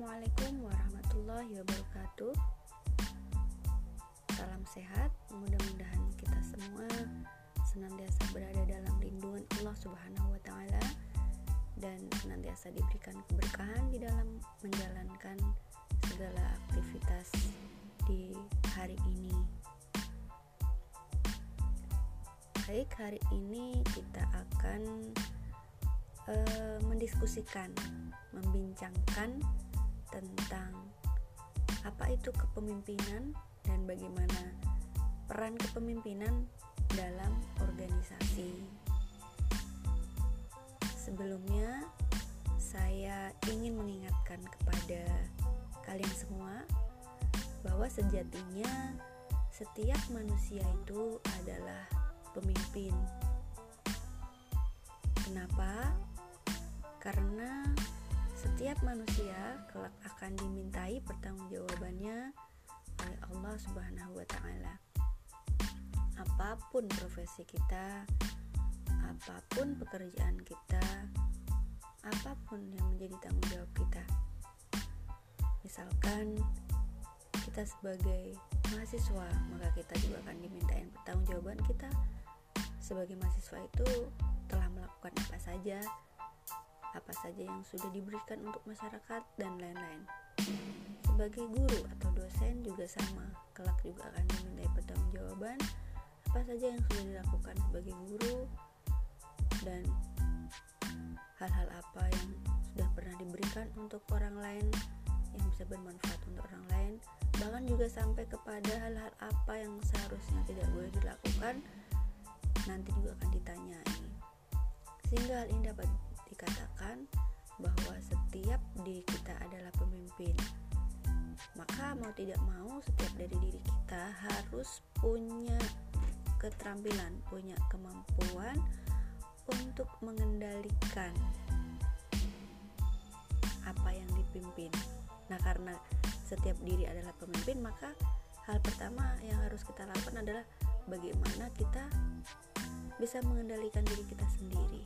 warahmatullahi wabarakatuh. Salam sehat, mudah-mudahan kita semua senantiasa berada dalam lindungan Allah Subhanahu wa taala dan senantiasa diberikan keberkahan di dalam menjalankan segala aktivitas di hari ini. Baik, hari ini kita akan uh, mendiskusikan, membincangkan tentang apa itu kepemimpinan dan bagaimana peran kepemimpinan dalam organisasi. Sebelumnya, saya ingin mengingatkan kepada kalian semua bahwa sejatinya setiap manusia itu adalah pemimpin. Kenapa? Setiap manusia kelak akan dimintai pertanggungjawabannya oleh Allah Subhanahu wa taala. Apa pun profesi kita, apa pun pekerjaan kita, apa pun yang menjadi tanggung jawab kita. Misalkan kita sebagai mahasiswa, maka kita juga akan dimintain pertanggungjawaban kita sebagai mahasiswa itu telah melakukan apa saja apa saja yang sudah diberikan untuk masyarakat dan lain-lain. Sebagai guru atau dosen juga sama, kelak juga akan dimintai pertanggungjawaban apa saja yang sudah dilakukan sebagai guru dan hal-hal apa yang sudah pernah diberikan untuk orang lain yang bisa bermanfaat untuk orang lain bahkan juga sampai kepada hal-hal apa yang seharusnya tidak boleh dilakukan nanti juga akan ditanyai sehingga hal ini dapat dikatakan bahwa setiap diri kita adalah pemimpin. Maka mau tidak mau setiap dari diri kita harus punya keterampilan, punya kemampuan untuk mengendalikan apa yang dipimpin. Nah, karena setiap diri adalah pemimpin, maka hal pertama yang harus kita lakukan adalah bagaimana kita bisa mengendalikan diri kita sendiri.